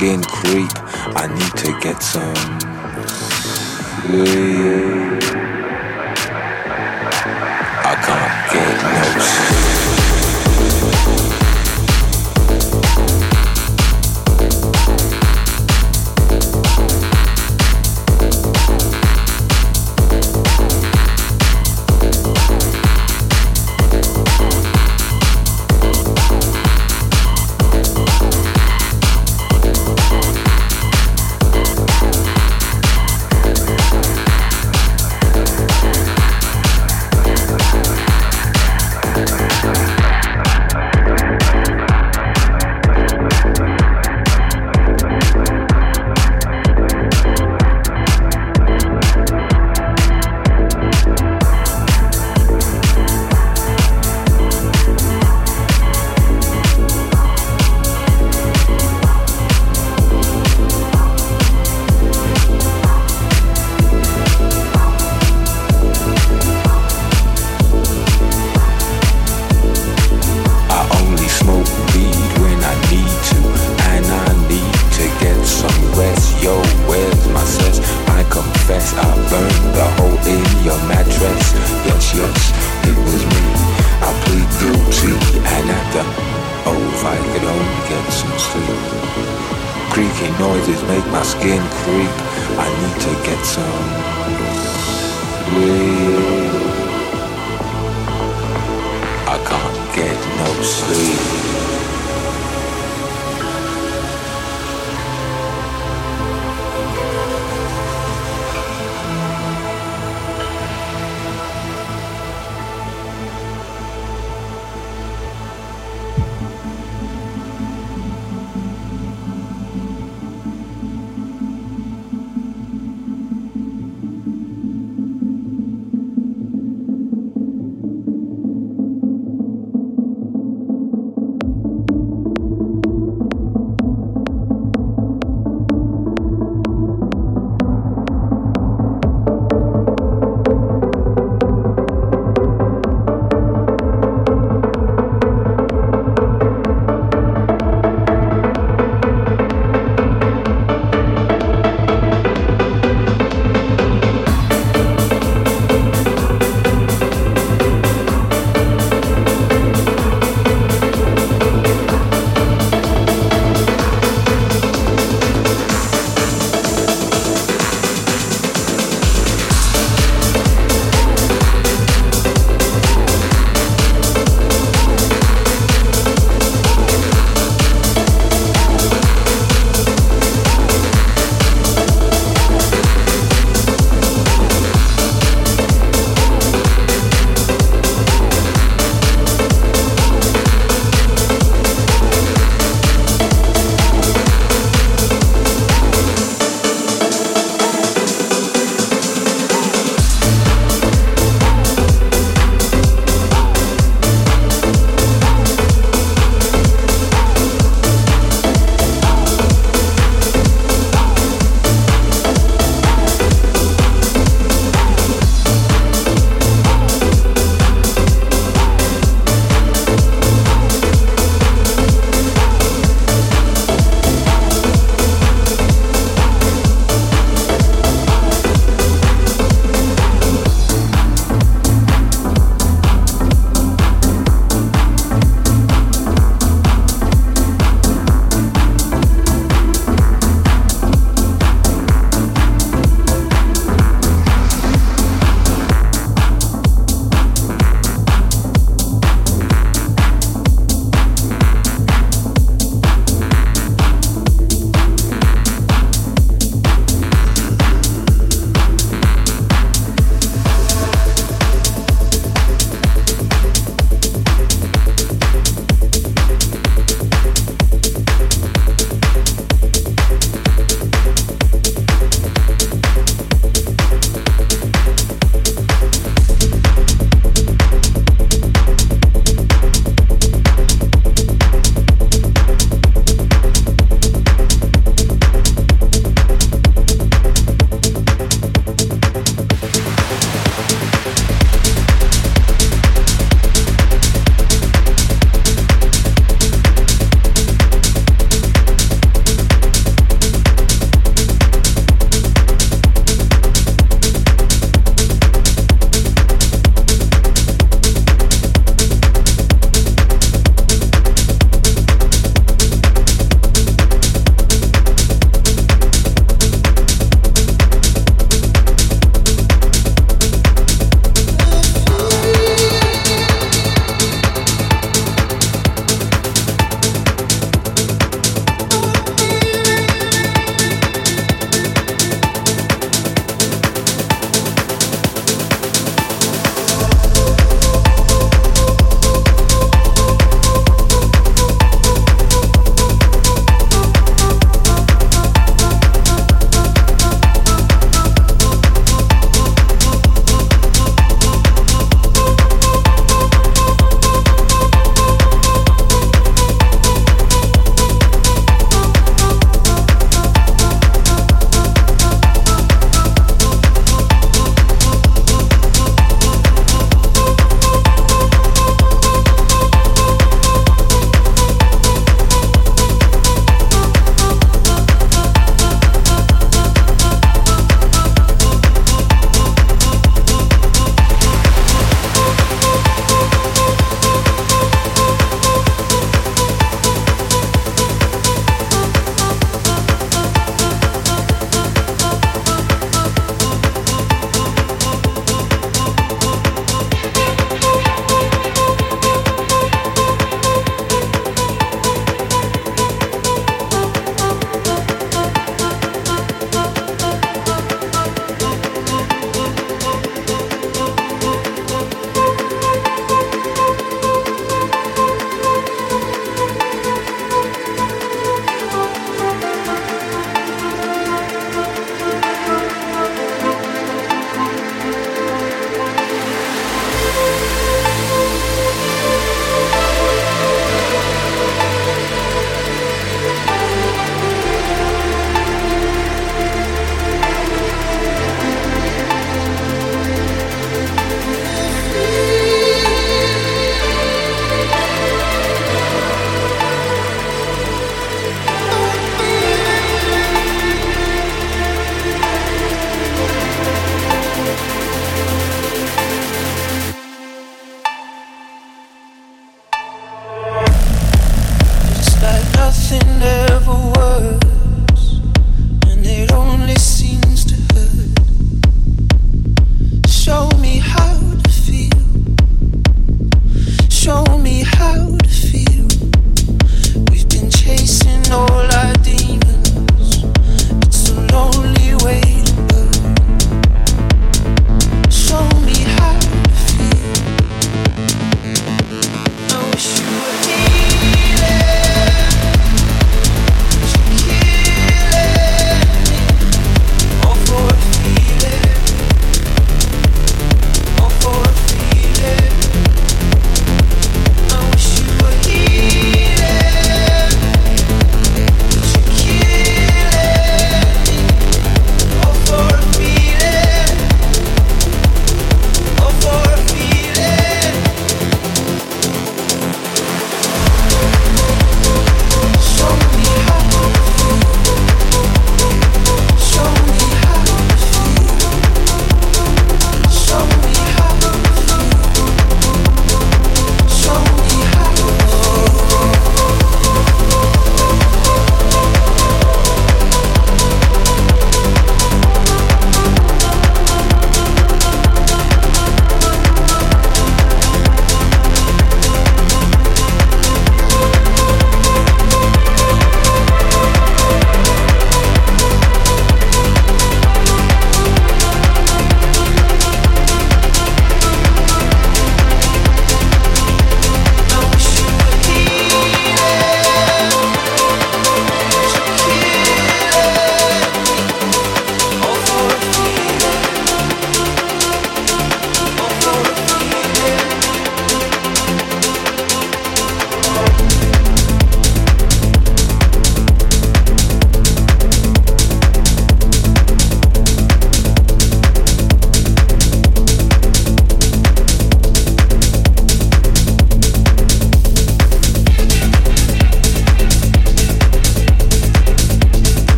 skin creep. I need to get some I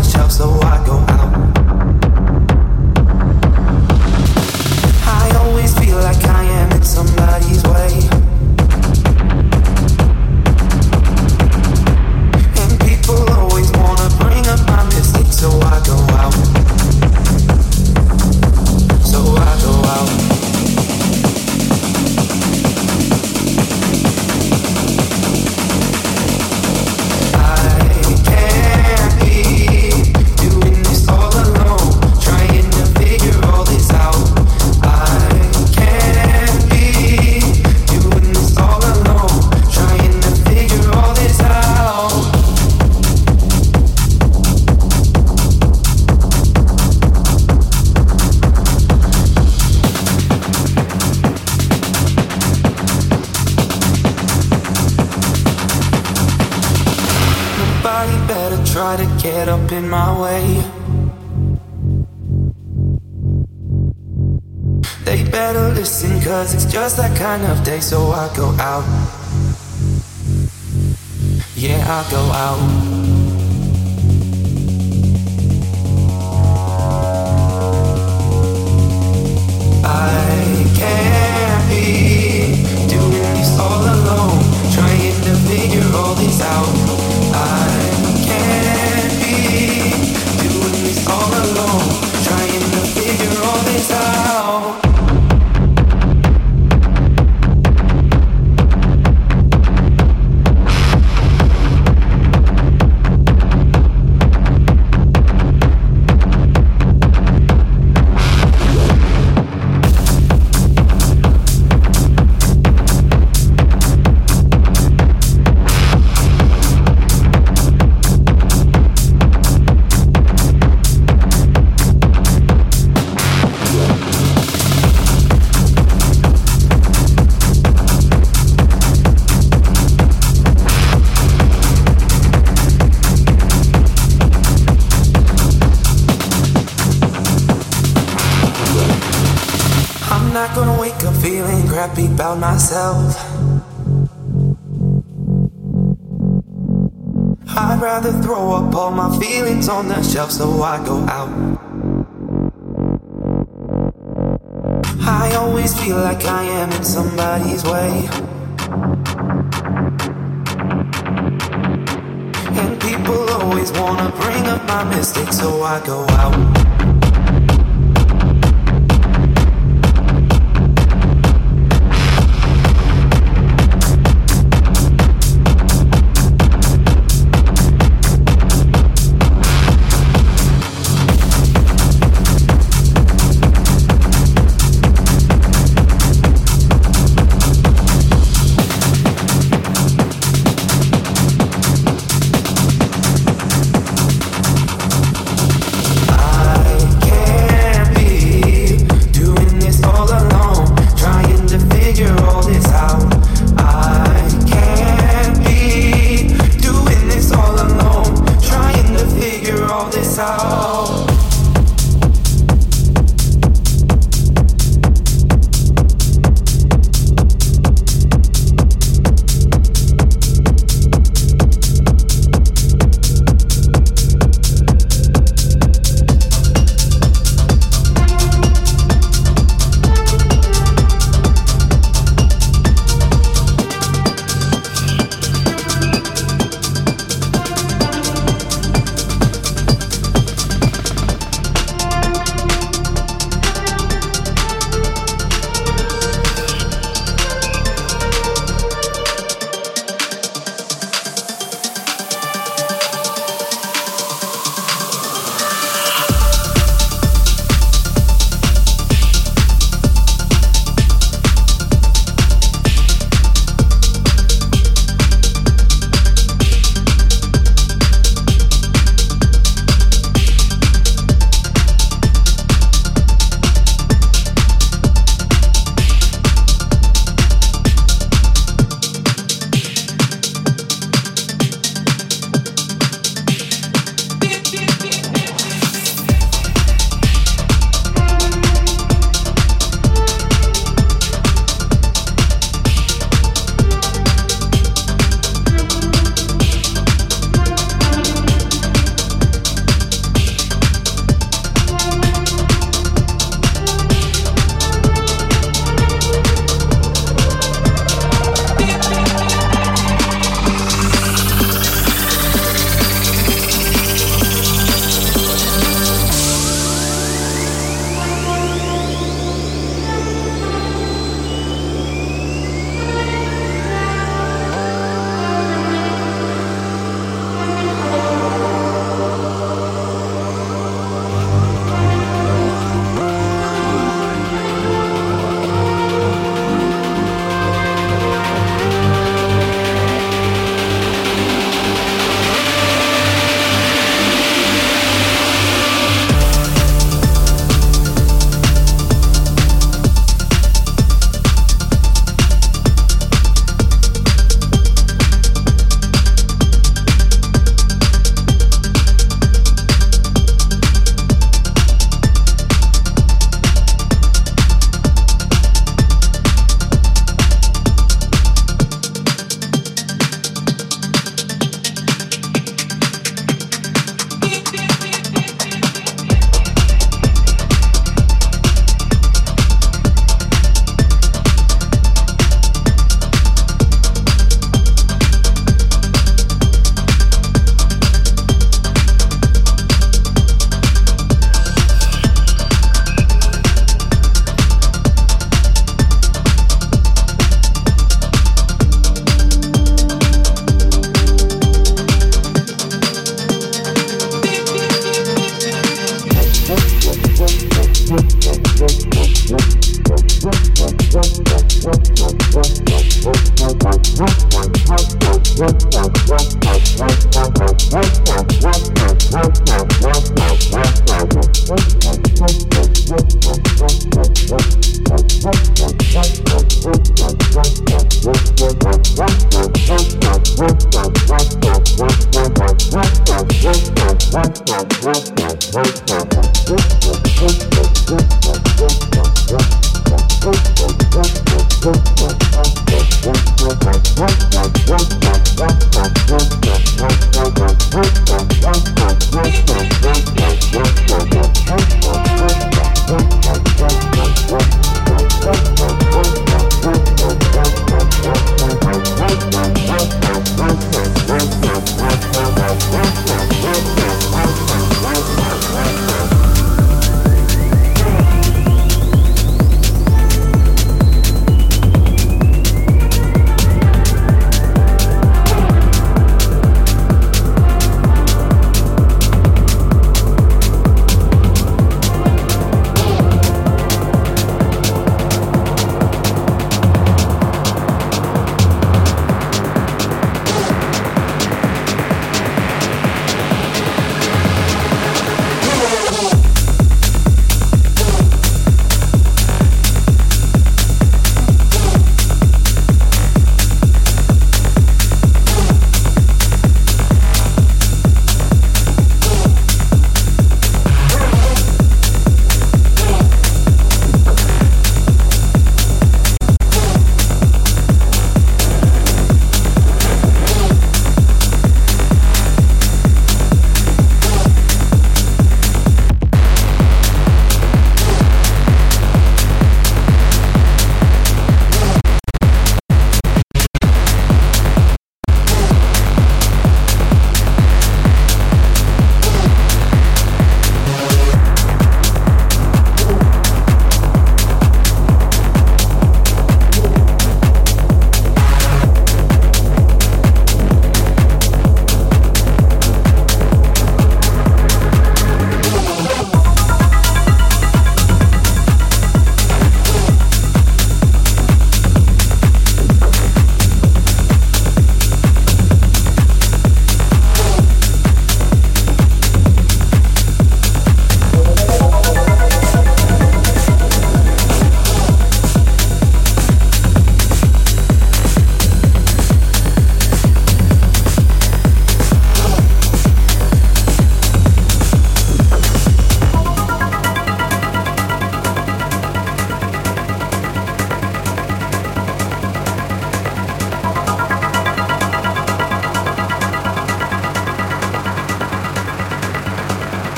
myself, so I go not I go out. Yeah, I go myself. On the shelf so I go out. I always feel like I am in somebody's way. And people always wanna bring up my mistakes so I go out.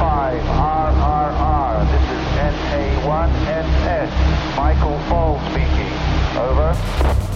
5 RRR. This is NA1SS. Michael Fall speaking. Over.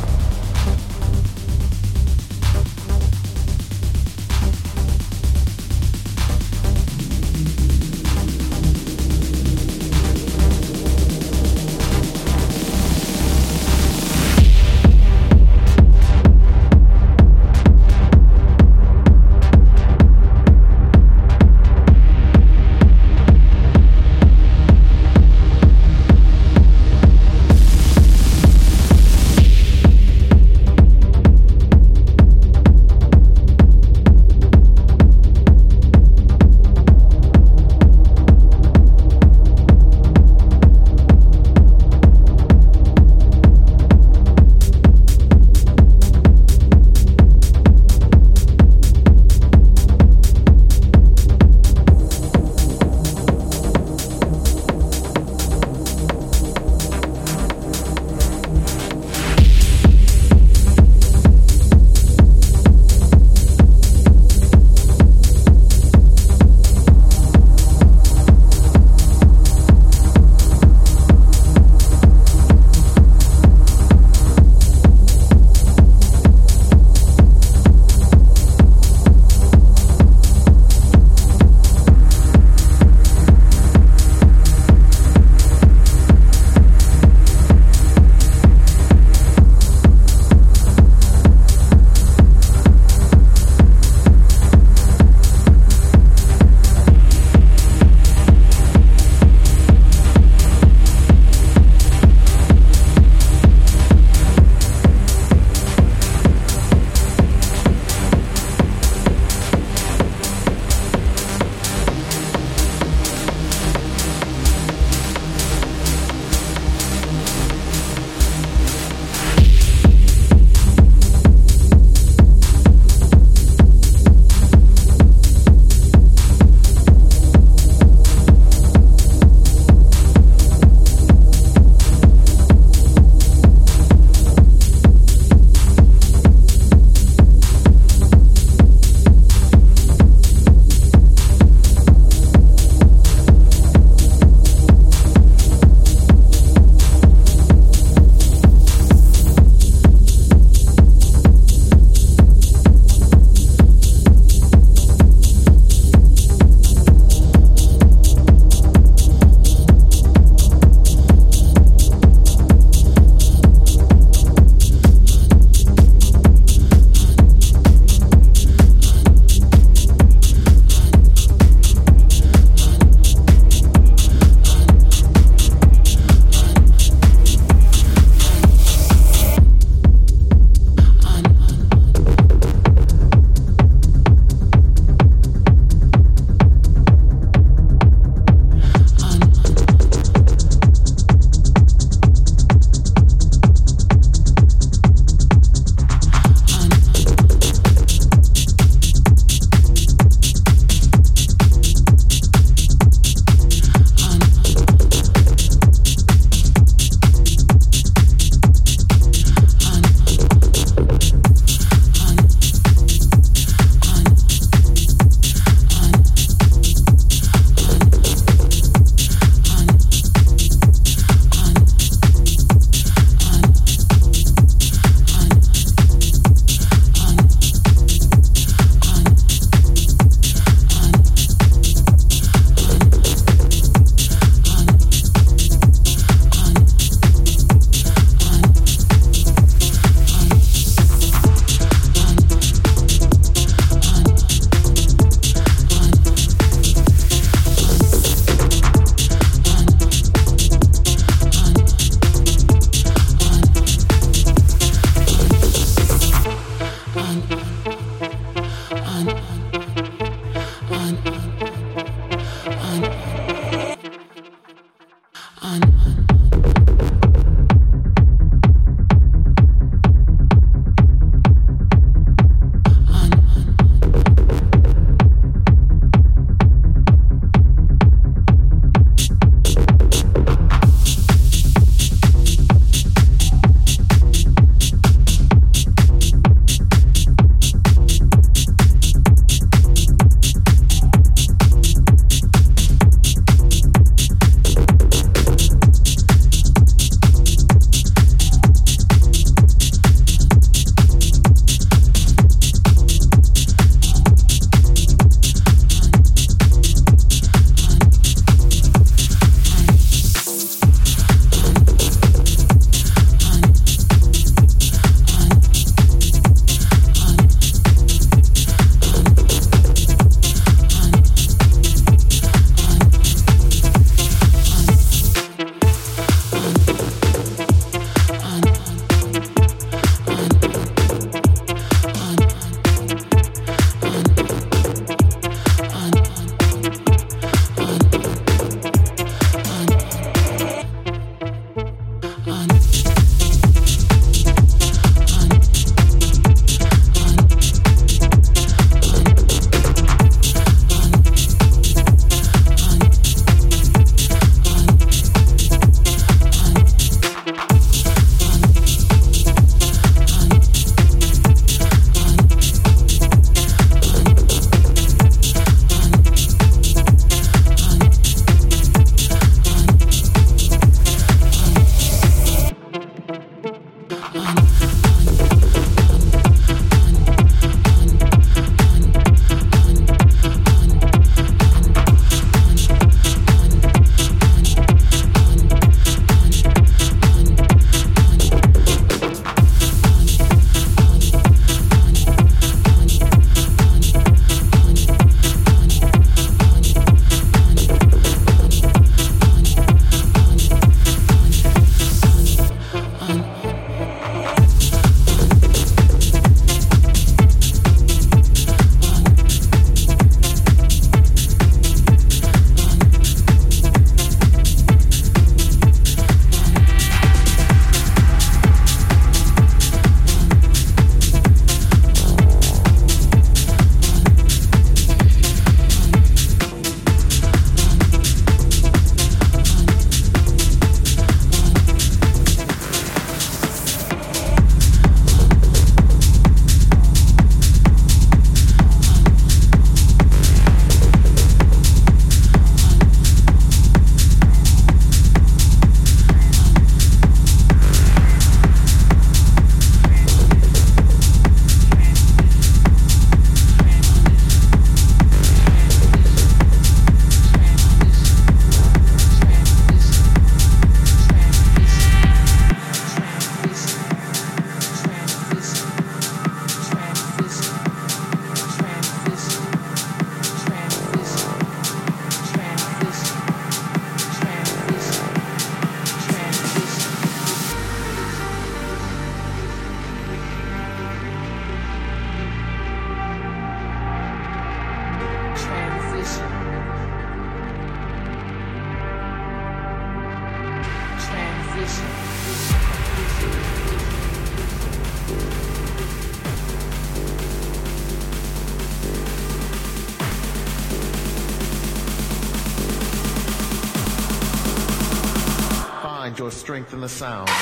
Sound.